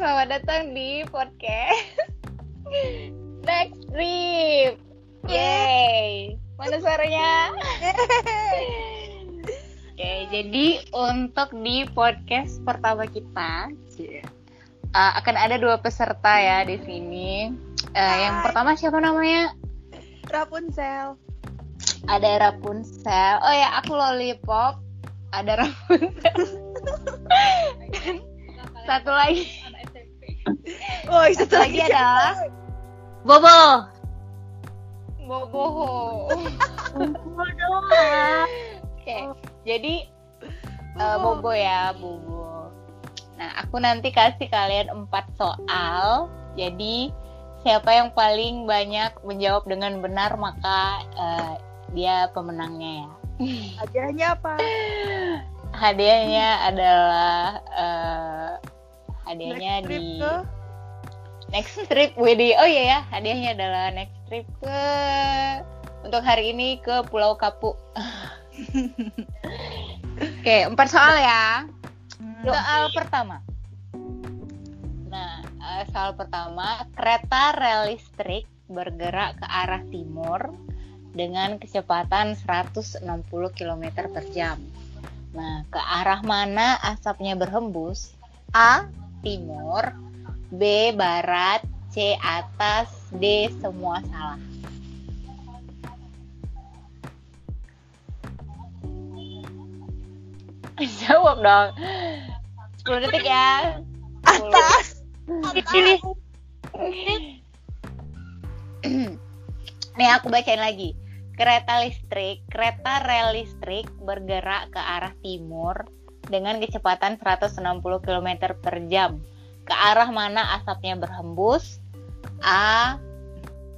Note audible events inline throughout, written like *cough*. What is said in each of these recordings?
selamat datang di podcast *laughs* Next Trip. Yay. Mana suaranya? *laughs* Oke, jadi untuk di podcast pertama kita uh, akan ada dua peserta ya di sini. Uh, yang pertama siapa namanya? Rapunzel. Ada Rapunzel. Oh ya, aku Lollipop. Ada Rapunzel. *laughs* satu lagi. Oh, satu lagi adalah *laughs* Bobo. Bobo. Bobo *laughs* Oke, jadi uh, Bobo ya, Bobo. Nah, aku nanti kasih kalian empat soal. Jadi siapa yang paling banyak menjawab dengan benar maka uh, dia pemenangnya ya. Hadiahnya apa? *laughs* Hadiahnya adalah uh, hadiahnya Next di ke? next trip Widi. Oh iya ya, hadiahnya adalah next trip ke untuk hari ini ke Pulau Kapu. *laughs* Oke, empat soal ya. Soal pertama. Nah, eh, soal pertama, kereta rel listrik bergerak ke arah timur dengan kecepatan 160 km per jam. Nah, ke arah mana asapnya berhembus? A. Timur B. Barat C. Atas D. Semua salah *laughs* Jawab dong 10 detik ya 10. Atas. Dipilih. Nih aku bacain lagi. Kereta listrik, kereta rel listrik bergerak ke arah timur dengan kecepatan 160 km per jam. Ke arah mana asapnya berhembus? A.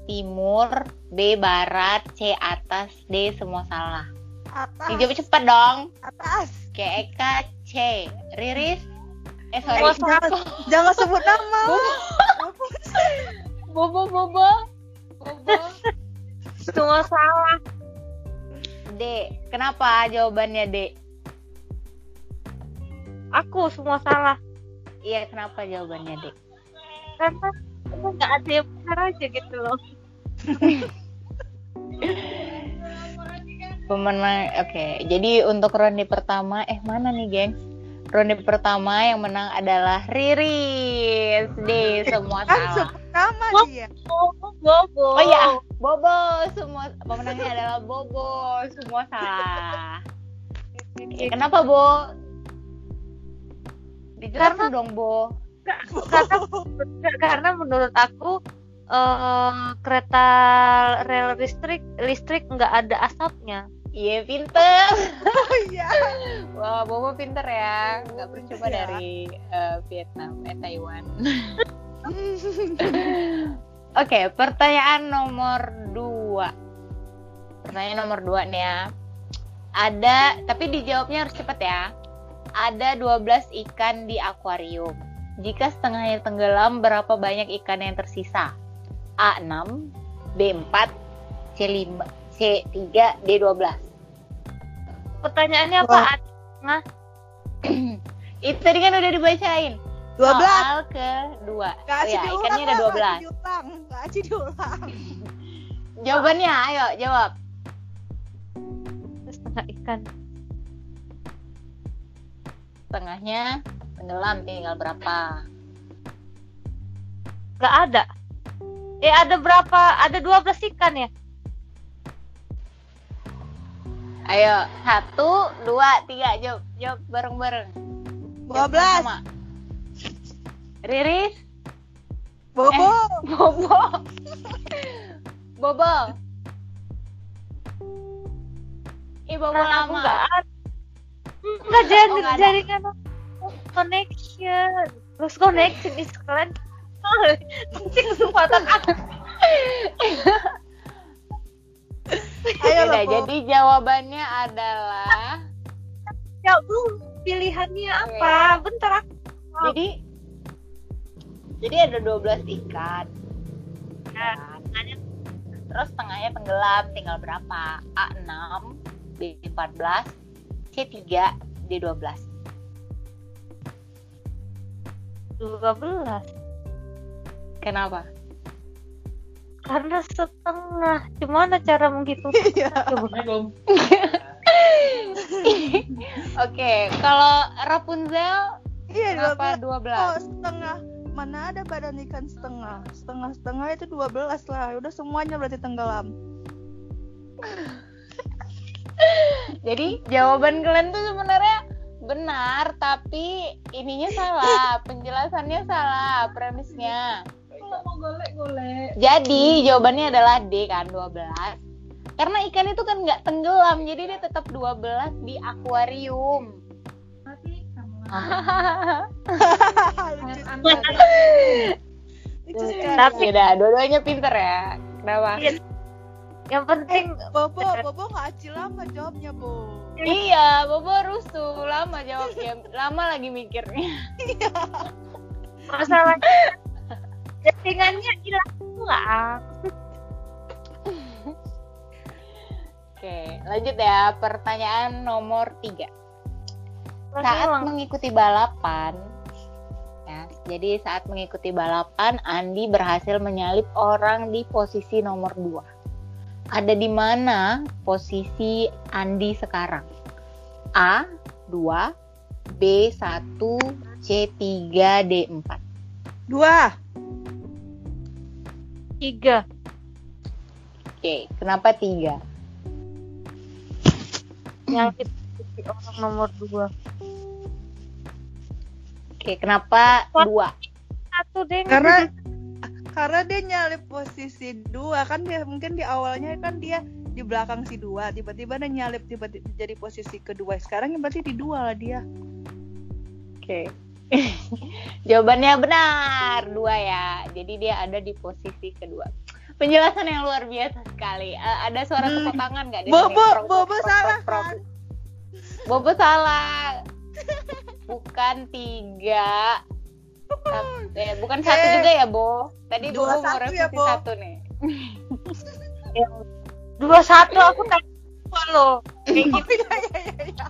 Timur, B. Barat, C. Atas, D. Semua salah. Atas. Dijawab cepat dong. Atas. Oke, Eka, C. Riris? Eh, sorry. Jangan, jangan sebut nama. *laughs* Bobo, Bobo. Bobo. Semua salah. D. Kenapa jawabannya D? Aku semua salah. Iya, kenapa jawabannya D? Karena nggak ada yang benar aja gitu loh. *laughs* Pemenang, oke. Jadi untuk ronde pertama, eh mana nih, gengs? Ronde pertama yang menang adalah Riris. D. Semua Kan salah. Wah. dia. Bobo, Bobo. Oh iya, Bobo. Semua pemenangnya adalah Bobo. Semua salah. Oke, kenapa, Bo? Dijelasin Karena- dong, Bo. karena karena menurut aku eh, kereta rel listrik listrik nggak ada asapnya. Iya, pinter. *laughs* Oh iya. Wah, Bobo pinter ya. Nggak percuma Iya. dari eh, Vietnam, eh Taiwan. *laughs* Oke, pertanyaan nomor dua. Pertanyaan nomor dua nih ya. Ada, tapi dijawabnya harus cepet ya. Ada 12 ikan di akuarium. Jika setengahnya tenggelam, berapa banyak ikan yang tersisa? A6, B4, C5, C3, D12. Pertanyaannya apa? *clears throat* Itu tadi kan udah dibacain. 12. Soal kedua. Gak Oh aci ya, diulang. ikannya ada Kak. 12. Gak aci diulang. Gak diulang. *laughs* Jawabannya, ayo jawab. Setengah ikan. Setengahnya tenggelam tinggal berapa? Nggak ada. Eh ada berapa? Ada 12 ikan ya? Ayo, satu, dua, tiga, jawab, jawab bareng-bareng. Jawab 12. sama-sama. Riris, Bobo. Bobo, Bobo. Ih, Bobo Nah, aku lama. nggak ada. Nggak jadi Oh, jaringan connection. Terus connection is kalian penting kesempatan aku. Ayo jadi jawabannya adalah Ya belum pilihannya apa? Bentar aku. jadi jadi ada 12 ikan. Ya, Kan? Terus tengahnya tenggelam, tinggal berapa? A6, B14, C3, D12. 12 Kenapa? karena setengah gimana cara menghitung *laughs* Iya. Assalamualaikum. *laughs* Oke, kalau Rapunzel Iya, kenapa 12. 12? Oh, setengah. Mana ada badan ikan setengah? Setengah-setengah itu 12 lah. Udah semuanya berarti tenggelam. *laughs* Jadi jawaban kalian tuh sebenarnya benar, tapi ininya salah, *laughs* penjelasannya salah, premisnya. Mau golek-golek. Jadi jawabannya adalah D kan 12. Karena ikan itu kan nggak tenggelam, jadi dia tetap 12 di akuarium. Sekali. *laughs* Tapi- Beda, dua-duanya pinter ya. Kenapa? Iya. yang penting Bobo, Bobo nggak acil lama jawabnya, Bo. Iya, Bobo rusuh, lama jawabnya, lama lagi mikirnya. masalah settingannya hilang pulang Oke, lanjut ya. Pertanyaan nomor 3. Saat Hilang. mengikuti balapan, ya, jadi saat mengikuti balapan, Andi berhasil menyalip orang di posisi nomor 2. Ada di mana posisi Andi sekarang? A 2, B 1, C 3, D 4. Dua. tiga Oke, kenapa 3? yang di orang nomor dua Oke, kenapa 2? satu deh Karena karena dia nyalip posisi dua kan dia mungkin di awalnya kan dia di belakang si dua tiba-tiba dia nyalip tiba-tiba jadi posisi kedua sekarang berarti di dua lah dia Oke. *laughs* Jawabannya benar, dua ya. Jadi dia ada di posisi kedua. Penjelasan yang luar biasa sekali. Eh, ada suara Hmm. tepuk tangan nggak? Bobo? Prok, Bobo prok, salah prok. kan Bobo salah. *laughs* Bukan tiga. Eh, bukan satu Eh, juga ya, Bo. Tadi dua satu ya, Bo. satu nih. *laughs* dua satu aku dua loh kayak gitu Iya, iya, iya, iya.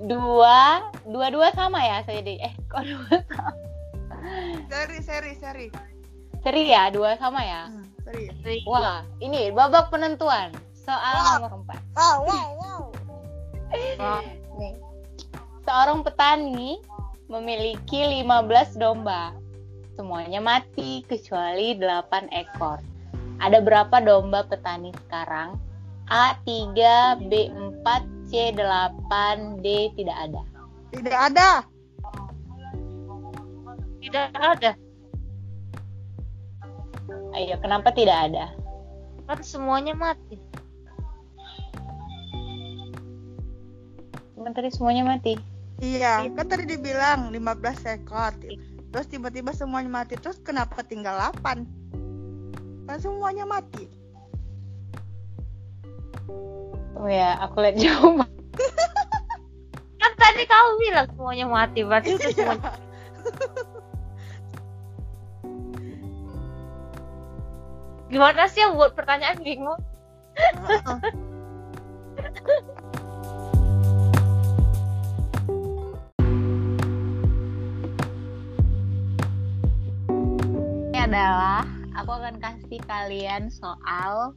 Dua, dua-dua sama ya saya di. Eh, kok dua sama? seri seri seri Seri ya, dua sama ya. Hmm, seri Wah, ini babak penentuan. Soal Wah. nomor empat. wow wow wow Nih. Seorang petani memiliki 15 domba. Semuanya mati kecuali 8 ekor. Ada berapa domba petani sekarang? A3, B4, C8, D tidak ada. tidak ada tidak ada Ayo, kenapa tidak ada? kan semuanya mati Kan tadi semuanya mati. Iya kan tadi dibilang 15 ekor terus tiba-tiba semuanya mati terus kenapa tinggal 8 kan semuanya mati. Oh ya, aku lihat jawaban. *laughs* kan tadi kau bilang semuanya mati berarti itu Iya. semuanya. *laughs* Gimana sih yang buat pertanyaan bingung *laughs* adalah aku akan kasih kalian soal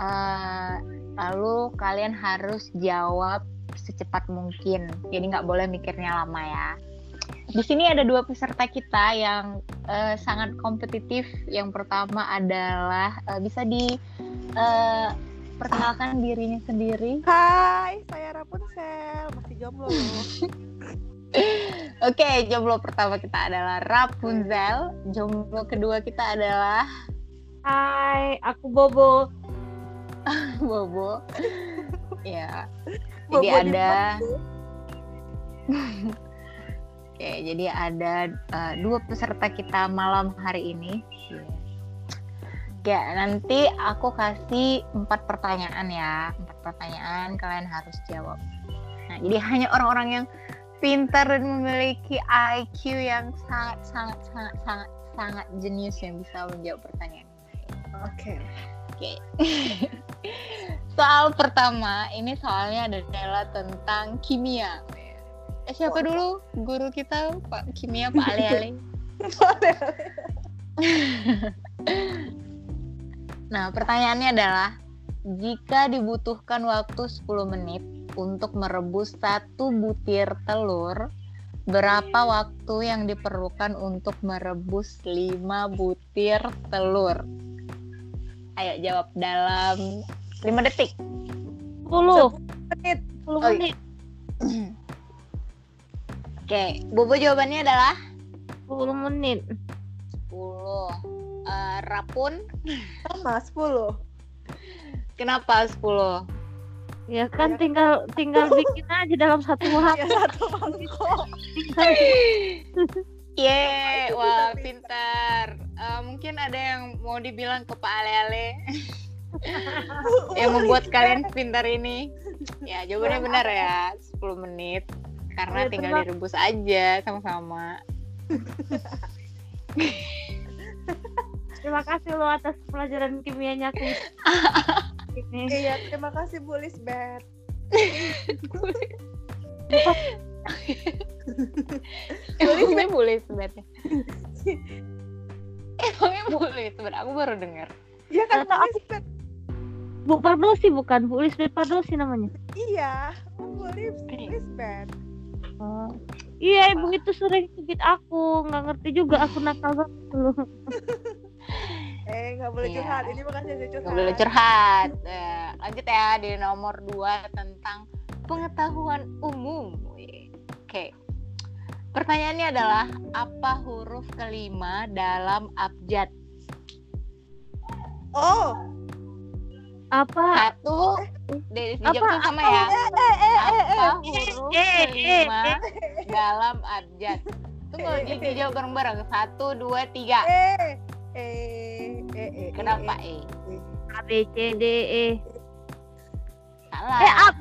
eh, lalu kalian harus jawab secepat mungkin. Jadi nggak boleh mikirnya lama ya. Di sini ada dua peserta kita yang eh, sangat kompetitif. Yang pertama adalah eh, bisa di eh, perkenalkan dirinya sendiri. Hai, saya Rapunzel, masih jomblo. *laughs* Oke, jomblo pertama kita adalah Rapunzel. Jomblo kedua kita adalah Hai aku Bobo *laughs* Bobo. ya. Bobo Jadi di ada. *laughs* Oke, jadi ada uh, dua peserta kita malam hari ini. Oke, nanti aku kasih empat pertanyaan ya, empat pertanyaan kalian harus jawab. Nah, jadi hanya orang-orang yang pintar dan memiliki IQ yang sangat sangat sangat sangat sangat jenius yang bisa menjawab pertanyaan. Oke. Oke. *laughs* Soal pertama, ini soalnya adalah tentang kimia. Eh, siapa dulu guru kita Pak Kimia Pak Ale Ale. *laughs* Nah, pertanyaannya adalah jika dibutuhkan waktu 10 menit untuk merebus satu butir telur, berapa waktu yang diperlukan untuk merebus 5 butir telur? Ayo jawab dalam 5 detik. 10 menit 10 Oh, iya. menit *clears throat* Oke, Bobo jawabannya adalah 10 menit 10. Eh, Rapun, sama 10 kenapa 10? Ya kan tinggal tinggal bikin aja dalam satu hari *laughs* ya satu mangkok. *laughs* Ye, wah pintar. Eh, mungkin ada yang mau dibilang ke Pak Ale Ale *laughs* yang membuat kalian pintar. ini. Ya, jawabannya benar ya, 10 menit. Karena Ya, tinggal direbus aja sama-sama. terima kasih lo atas pelajaran kimianya aku ini iya terima kasih Bu Lisbeth *laughs* Emangnya boleh sebenarnya. *laughs* Emangnya boleh sebenarnya. Aku baru dengar. iya kan Bu Lisbeth Bu Pardosi bukan Bu Lisbeth Pardosi namanya iya Bu Lis- Lisbeth Oh. Iya ibu itu sering cubit aku nggak ngerti juga aku nakal banget dulu. *laughs* eh nggak boleh Iya. curhat ini makasih ada curhat Nggak boleh curhat. Eh, lanjut ya di nomor 2 tentang pengetahuan umum. Oke. Pertanyaannya adalah apa huruf kelima dalam abjad? oh Apa? Satu, di, dijawab Apa? sama ya. eh eh eh eh Apa eh huruf eh, eh, kelima dalam abjad? Tunggu, di, dijawab bareng-bareng. Satu, dua, tiga. eh eh eh eh Kenapa eh, E? A B C D E. Salah. Eh ab.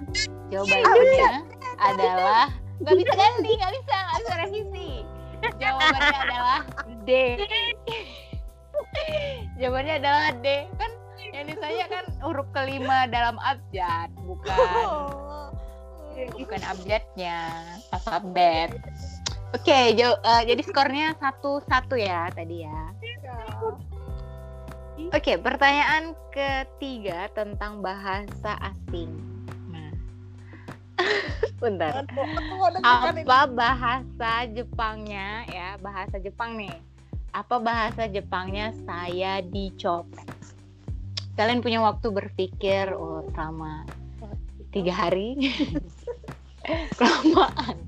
Jawabannya adalah nggak bisa ganti, nggak bisa, nggak bisa revisi. Jawabannya adalah D. Jawabannya adalah D. Kan yang ditanya kan huruf kelima dalam abjad, bukan Oh. bukan abjadnya, alfabet. Oke, jaw- eh, jadi skornya satu satu ya tadi ya. Oke, pertanyaan ketiga tentang bahasa asing. Nah, *laughs* bentar. Apa bahasa Jepangnya ya? Bahasa Jepang nih. Apa bahasa Jepangnya saya dicopet? Kalian punya waktu berpikir oh, selama tiga hari. *laughs* Kelamaan.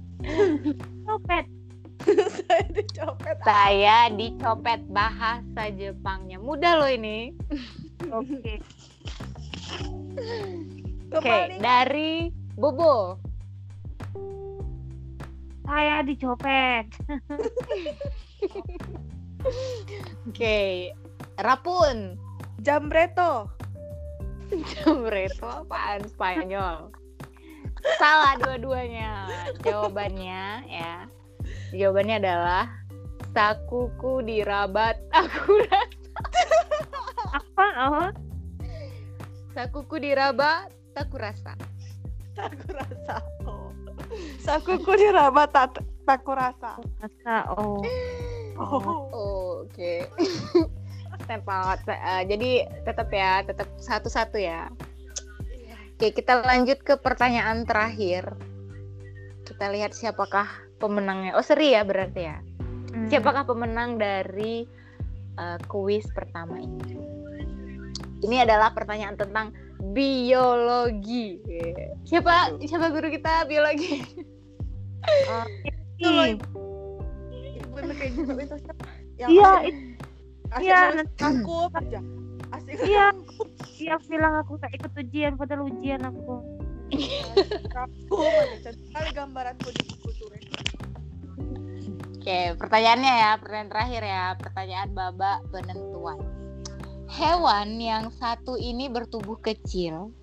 Copet. Saya dicopet Saya dicopet bahasa Jepangnya. Mudah loh ini. Oke. Oke, Kembali. dari Bobo. Saya dicopet. Oke, Rapun. Jambreto Jambreto apaan Spanyol? Salah dua-duanya. Jawabannya ya. Jawabannya adalah sakuku dirabat *laughs* aku Apa? Oh, sakuku dirabat aku rasa. aku rasa oh. sakuku diraba tak taku rasa rasa oh. oh Oke. *laughs* Tempat. eh, jadi tetap ya, tetap satu-satu ya. Oke, kita lanjut ke pertanyaan terakhir. Kita lihat siapakah pemenangnya. Oh, seri ya berarti ya. Hmm. Siapakah pemenang dari uh, kuis pertama ini? Ini adalah pertanyaan tentang biologi. Siapa siapa guru kita biologi? Loh ini. Iya, iya, nulis nanti- aku aja Iya. Iya bilang aku gak ikut ujian padahal ujian aku. Gambaranku di buku tuh. Oke, pertanyaannya ya, pertanyaan terakhir ya, pertanyaan babak penentuan. Hewan yang satu ini bertubuh kecil,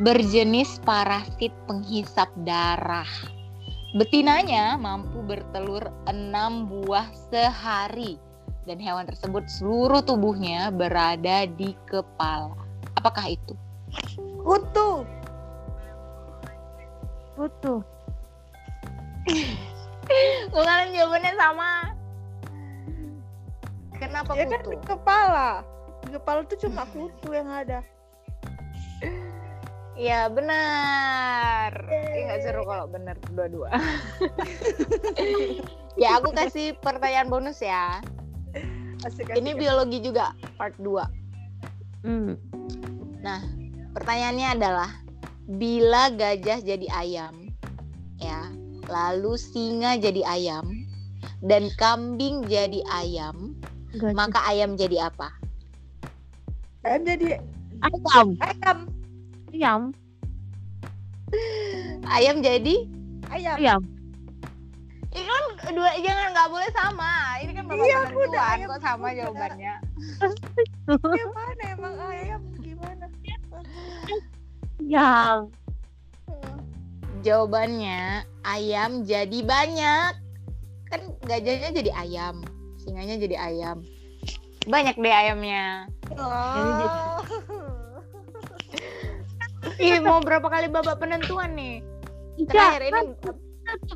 berjenis parasit penghisap darah. Betinanya mampu bertelur enam buah sehari dan hewan tersebut seluruh tubuhnya berada di kepala. Apakah itu? kutu Butuh. Kalian jawabannya sama? Kenapa Ya kan di kutu? kepala. Di kepala tuh cuma kutu yang ada. Ya benar. Ih nggak seru kalau benar dua-dua. *laughs* ya aku kasih pertanyaan bonus ya. Asik, Ini asik, biologi juga part 2. Hmm. Pertanyaannya adalah bila gajah jadi ayam, ya, lalu singa jadi ayam dan kambing jadi ayam, Gajah. maka ayam jadi apa? Ayam jadi ayam. ayam. Ayam. Ayam jadi Ayam. Ayam. ini kan dua jangan nggak boleh sama. Ini kan babak Iya, aku udah ayam kok sama jawabannya. *laughs* Gimana emang ayam gimana? Ayam. Jawabannya ayam jadi banyak. Kan gajahnya jadi ayam, singanya jadi ayam. Banyak deh ayamnya. Oh. Ih, mau berapa kali babak penentuan nih? Iya, Terakhir ini kan tetap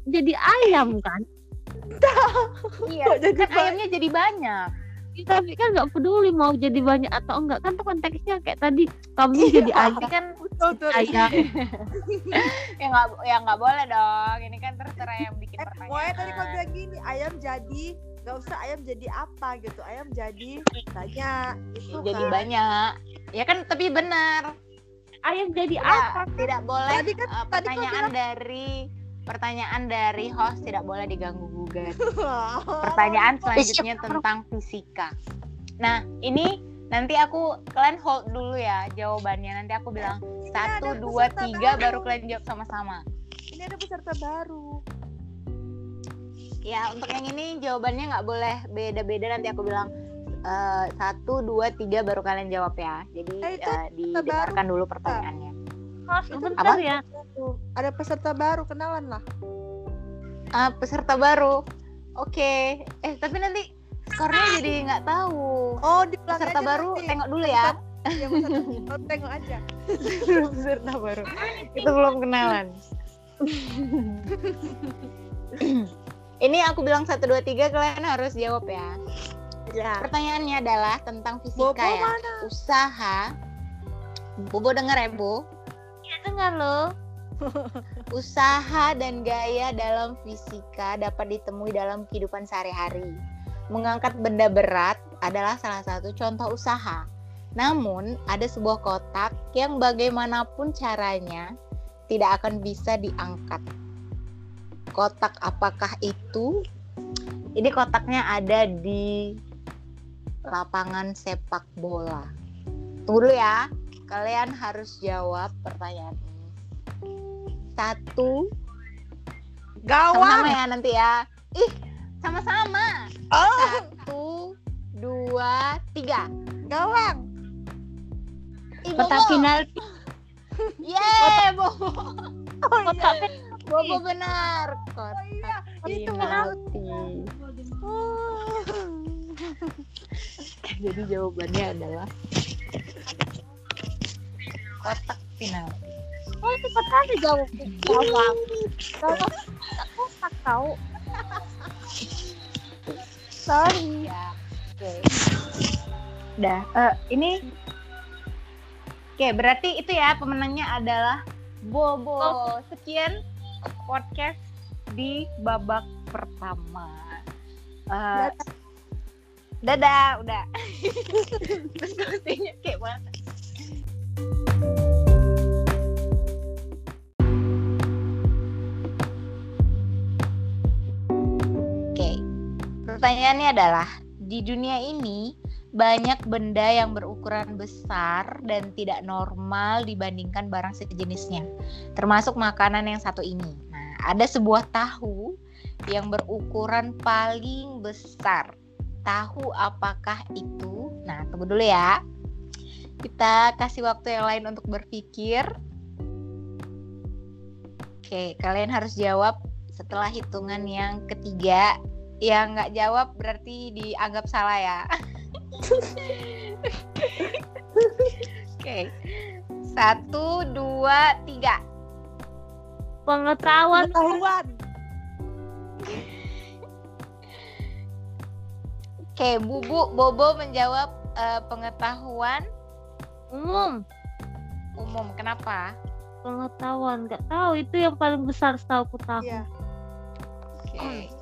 jadi ayam kan? iya, jadi kan ayamnya jadi banyak. Ya, Tapi kan nggak peduli mau jadi banyak atau enggak kan tuh konteksnya kayak tadi kamu jadi Tapi ayam kan ayam *laughs* ya nggak ya nggak boleh dong. Ini kan terserah yang bikin Eh, pertanyaan. pokoknya tadi kau bilang gini, ayam jadi nggak usah ayam jadi apa gitu, ayam jadi banyak. Itu jadi kan. banyak. Ya kan tapi benar. ayam jadi Tidak, apa? tidak boleh Tadi kan- eh, tadi kau pertanyaan dari pertanyaan dari host tidak boleh diganggu gugat. *laughs* Pertanyaan selanjutnya tentang fisika. Nah, ini nanti aku kalian hold dulu ya jawabannya. Nanti aku bilang satu, dua, tiga, baru. kalian jawab sama-sama. Ini ada peserta baru. Ya, untuk yang ini jawabannya nggak boleh beda-beda. Nanti aku bilang eh, satu, dua, tiga, baru kalian jawab ya. Jadi Eh, eh, didengarkan dulu pertanyaannya. Oh, Itu sebentar apa? ya. Ada peserta baru, kenalan lah. Ah, peserta baru. Oke. Eh, tapi nanti skornya jadi nggak tahu. Oh, di Peserta aja baru nanti. tengok dulu ya. Peserta baru tengok aja. *laughs* peserta baru. Itu belum kenalan. *laughs* Ini aku bilang satu dua tiga kalian harus jawab ya. Ya. Pertanyaannya adalah tentang Bobo fisika ya. mana? Usaha. Bobo denger ya, Bu? Dengar lo. *laughs* Usaha dan gaya dalam fisika dapat ditemui dalam kehidupan sehari-hari. Mengangkat benda berat adalah salah satu contoh usaha. Namun, ada sebuah kotak yang bagaimanapun caranya tidak akan bisa diangkat. Kotak apakah itu? Ini kotaknya ada di lapangan sepak bola. Tunggu dulu ya. Kalian harus jawab pertanyaan ini. Satu, sama-sama Gawang. ya nanti ya. Ih, sama-sama. Oh, Satu, dua, tiga. gawang. Ih, Kotak Bobo. final *laughs* Yeay, Bobo. Oh kotak iya. Bobo benar. Oh Kotak iya. Itu penalti. Oh. *laughs* Jadi jawabannya adalah kotak penalti. Oh, itu kotak jawab. Jawab. Jawab. Aku tak tahu. Sorry. Ya. Oke. Udah, eh, ini Oke, berarti itu ya pemenangnya adalah Bobo. Sekian podcast di babak pertama. Eh, dadah, udah. *laughs* Terus kayak mana? Pertanyaannya adalah di dunia ini banyak benda yang berukuran besar dan tidak normal dibandingkan barang sejenisnya, termasuk makanan yang satu ini. Nah, ada sebuah tahu yang berukuran paling besar. Tahu apakah itu? Nah, tunggu dulu ya. Kita kasih waktu yang lain untuk berpikir. Oke, kalian harus jawab setelah hitungan yang ketiga. Yang nggak jawab berarti dianggap salah ya. Oke. Satu, dua, tiga. Pengetahuan Pengetahuan. Oke, Bubu Bobo menjawab eh, pengetahuan Umum umum. Kenapa? pengetahuan nggak tahu itu yang paling besar setahu aku tahu. Iya. Oke.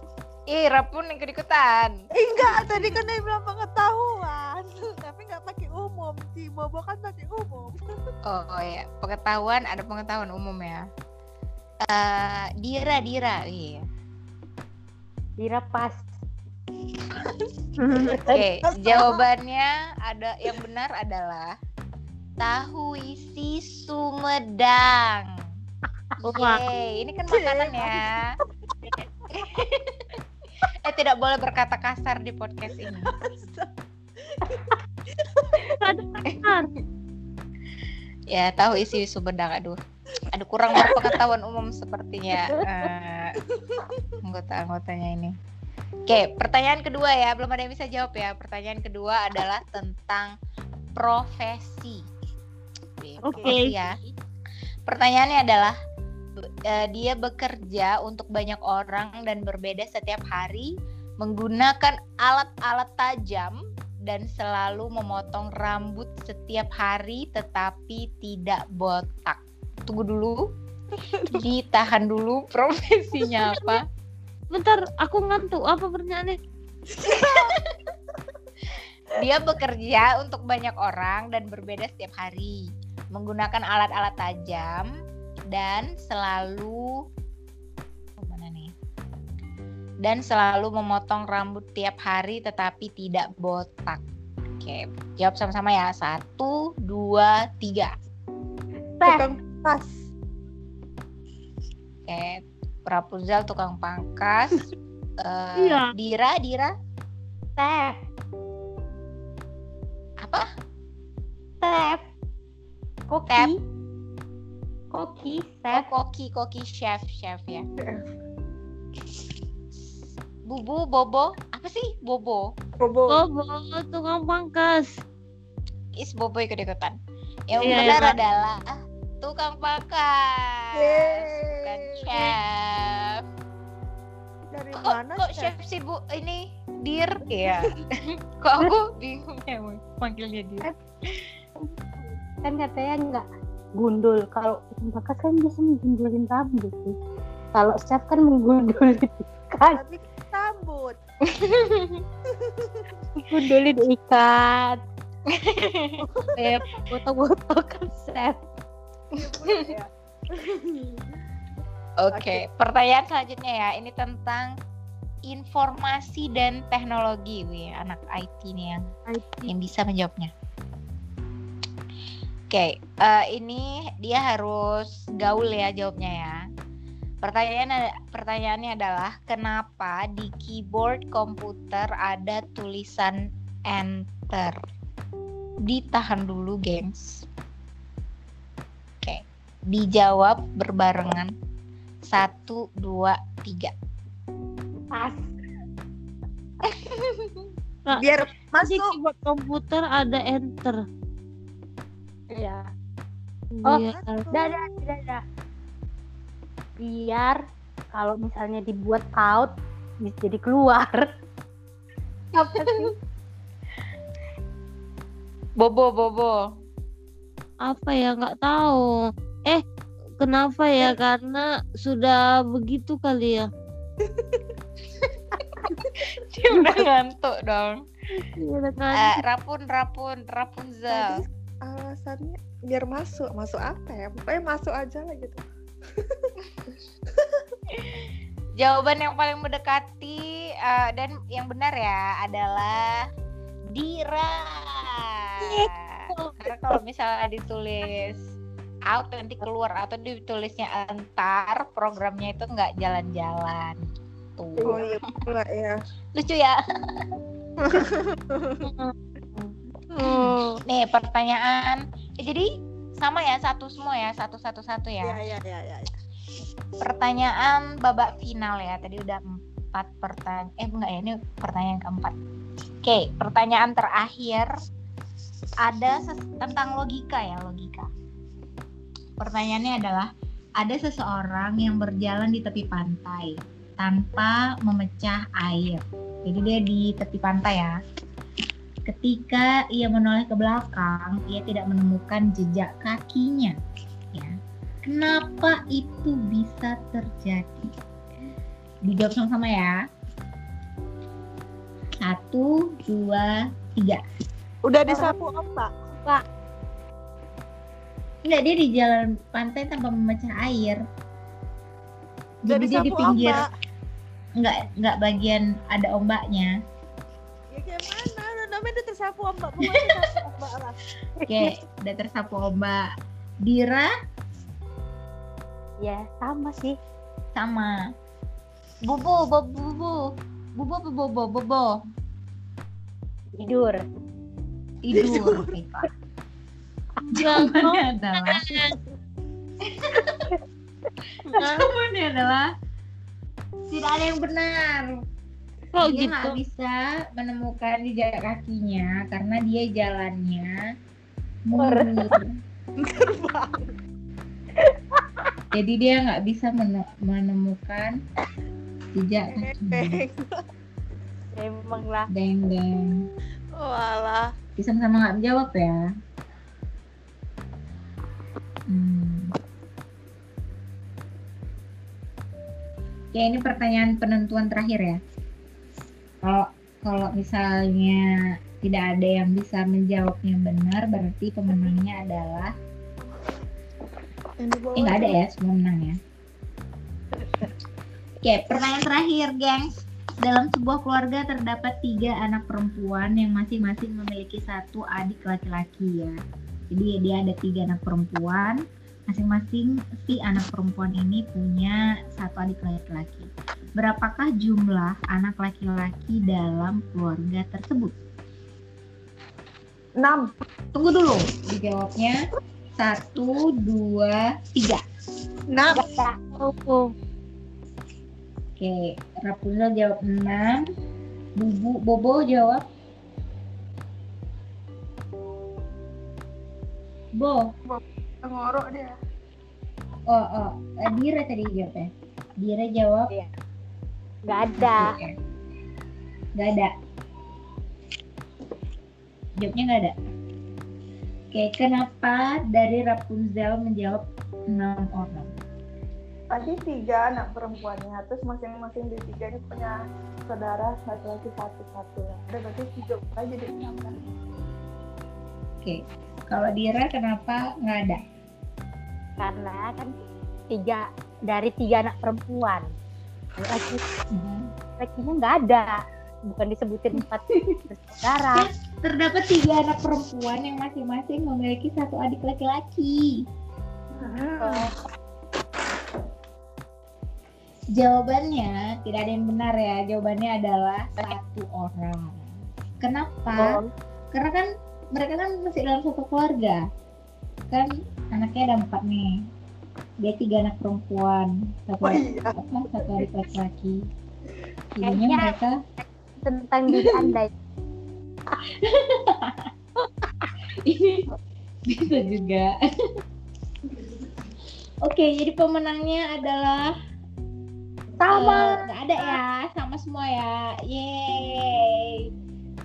Ih, Rapun yang ikutan. Enggak, tadi kan dia bilang pengetahuan, *laughs* tapi nggak pakai umum. Si Bobo kan pakai umum. *laughs* Oh, oh ya, pengetahuan ada pengetahuan umum ya. Eh, Dira, Dira, iya. Dira pas. *laughs* Oke, jawabannya ada yang benar adalah tahu isi Sumedang. Wah. Yeay, ini kan makanan ya. Eh tidak boleh berkata kasar di podcast ini. *laughs* Ya, tahu isi Sumedang. Aduh. Aduh kurang berpengetahuan umum sepertinya eh, anggota-anggotanya ini. Oke, pertanyaan kedua ya, belum ada yang bisa jawab ya. Pertanyaan kedua adalah tentang profesi. Oke. Profesi ya. Pertanyaannya adalah eh, dia bekerja untuk banyak orang dan berbeda setiap hari menggunakan alat-alat tajam dan selalu memotong rambut setiap hari tetapi tidak botak. Tunggu dulu. *laughs* Ditahan dulu profesinya apa? Bentar, aku ngantuk. Apa pertanyaannya? *laughs* Dia bekerja untuk banyak orang dan berbeda setiap hari. Menggunakan alat-alat tajam dan selalu oh, mana nih? Dan selalu memotong rambut tiap hari tetapi tidak botak. Oke, jawab sama-sama ya. Satu, dua, tiga. Tukang pas. Oke, Rapunzel tukang pangkas. *laughs* Eh, Iya. Dira, Dira, Teh. apa? Teh. Koki. Tep. Koki. Oh, Teh. koki, koki chef, chef ya. Bubu, Bobo, apa sih Bobo? Bobo. Bobo, tukang pangkas. Is Bobo ikut ikutan. Yang Iya, benar iya. adalah tukang pangkas, Yeay. bukan chef. Dari Kok, mana kok Chef? chef sih bu? Ini dir, ya. *laughs* kok aku bingung ya mau panggilnya dir. Kan katanya nggak gundul. Kalau pangkas kan biasa menggundulin rambut sih. Kalau chef kan menggundulin ikan. Tapi sambut. *laughs* Gundulin ikan. *laughs* Eh, foto-foto kan chef. Ya. *laughs* Oke, pertanyaan selanjutnya ya. Ini tentang informasi dan teknologi, wih, anak IT nih yang yang bisa menjawabnya. Oke, eh, ini dia harus gaul ya jawabnya ya. Pertanyaan pertanyaannya adalah kenapa di keyboard komputer ada tulisan enter? Ditahan dulu, gengs. Oke, dijawab berbarengan. Satu, dua, tiga. Pas. Biar Di masuk. keyboard komputer ada enter. Ya. Oh, Biar- Dada, dada. Biar kalau misalnya dibuat out bisa jadi keluar. Apa sih? Bobo, bobo. apa ya nggak tahu. Eh, kenapa ya? Karena sudah begitu kali ya. Dia udah ngantuk dong. Kan? Eh, rapun, rapun, Rapunzel. Alasannya biar masuk. Masuk apa ya? Pokoknya masuk aja lah gitu. *laughs* Jawaban yang paling mendekati eh, dan yang benar ya adalah Dira. Karena kalau misalnya ditulis out nanti keluar atau ditulisnya entar programnya itu nggak jalan-jalan. Oh Tuh. iya, enggak ya. Lucu ya. *laughs* Oh, *clears throat* Nih pertanyaan. Eh, jadi sama ya satu semua ya satu satu satu ya. Iya, iya, iya, iya. Ya. Pertanyaan babak final ya. Tadi udah empat pertanyaan. Eh enggak ya ini pertanyaan keempat. Oke pertanyaan terakhir ada ses- tentang logika ya logika. Pertanyaannya adalah ada seseorang yang berjalan di tepi pantai tanpa memecah air. Jadi dia di tepi pantai ya. Ketika ia menoleh ke belakang, ia tidak menemukan jejak kakinya. Ya. Kenapa itu bisa terjadi? Dijawab sama-sama ya. Satu, dua, tiga. Udah disapu ombak. Enggak, dia di jalan pantai tanpa memecah air. Udah Jadi dia di pinggir, ombak. enggak enggak bagian ada ombaknya. Ya kayak mana? Udah tersapu ombak. *laughs* Ombak lah. Oke, udah tersapu ombak. Dira Ya sama sih. sama. Bobo, bobo, bobo. Bobo, bobo, bobo, bobo. Tidur. Tidur. *laughs* Jawabannya adalah *laughs* jawabannya adalah tidak ada yang benar. Kok dia gitu? nggak bisa menemukan jejak kakinya karena dia jalannya mundur. Jadi dia nggak bisa mene- menemukan jejak kakinya. Emang lah. Deng deng. Walah. Bisa sama nggak menjawab ya? Hmm. Oke, ini pertanyaan penentuan terakhir ya. Kalau kalau misalnya tidak ada yang bisa menjawabnya benar, berarti pemenangnya adalah eh nggak ada ya semua menang ya. Oke, pertanyaan terakhir, gengs. Dalam sebuah keluarga terdapat tiga anak perempuan yang masing-masing memiliki satu adik laki-laki ya. Jadi dia ada tiga anak perempuan, masing-masing si anak perempuan ini punya satu adik laki-laki. Berapakah jumlah anak laki-laki dalam keluarga tersebut? Enam. Tunggu dulu, dijawabnya satu, dua, tiga. Enam. Gak tahu. Oke, Rapunzel jawab 6. Bubu, Bobo jawab. Bo, Ngorok dia. oh, oh, eh, Dira tadi jawabnya. Dira jawab. Gak ada. Oke. Gak ada. Jawabnya gak ada. Oke, kenapa dari Rapunzel menjawab 6 orang? tadi tiga anak perempuannya terus masing-masing di tiga ini punya saudara laki-laki satu-satu ada berarti tiga aja di enam kan Oke, kalau Dira kenapa nggak ada? Karena kan tiga dari tiga anak perempuan. Laki lakinya nggak ada. Bukan disebutin empat bersaudara. *laughs* Terdapat tiga anak perempuan yang masing-masing memiliki satu adik laki-laki. Jawabannya tidak ada yang benar ya. Jawabannya adalah satu orang. Kenapa? Oh, Karena kan mereka kan masih dalam satu keluarga. Kan anaknya ada empat nih. Dia tiga anak perempuan, satu, oh iya apa, satu adik laki-laki. Jadinya Kayaknya- mereka tentang diri anda. *laughs* ini bisa juga. Oke, jadi pemenangnya adalah Sama. Eh, nggak ada ya, sama semua ya. Yeay.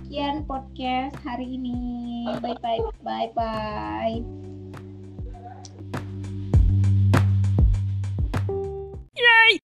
Sekian podcast hari ini. Bye bye bye bye. Yay!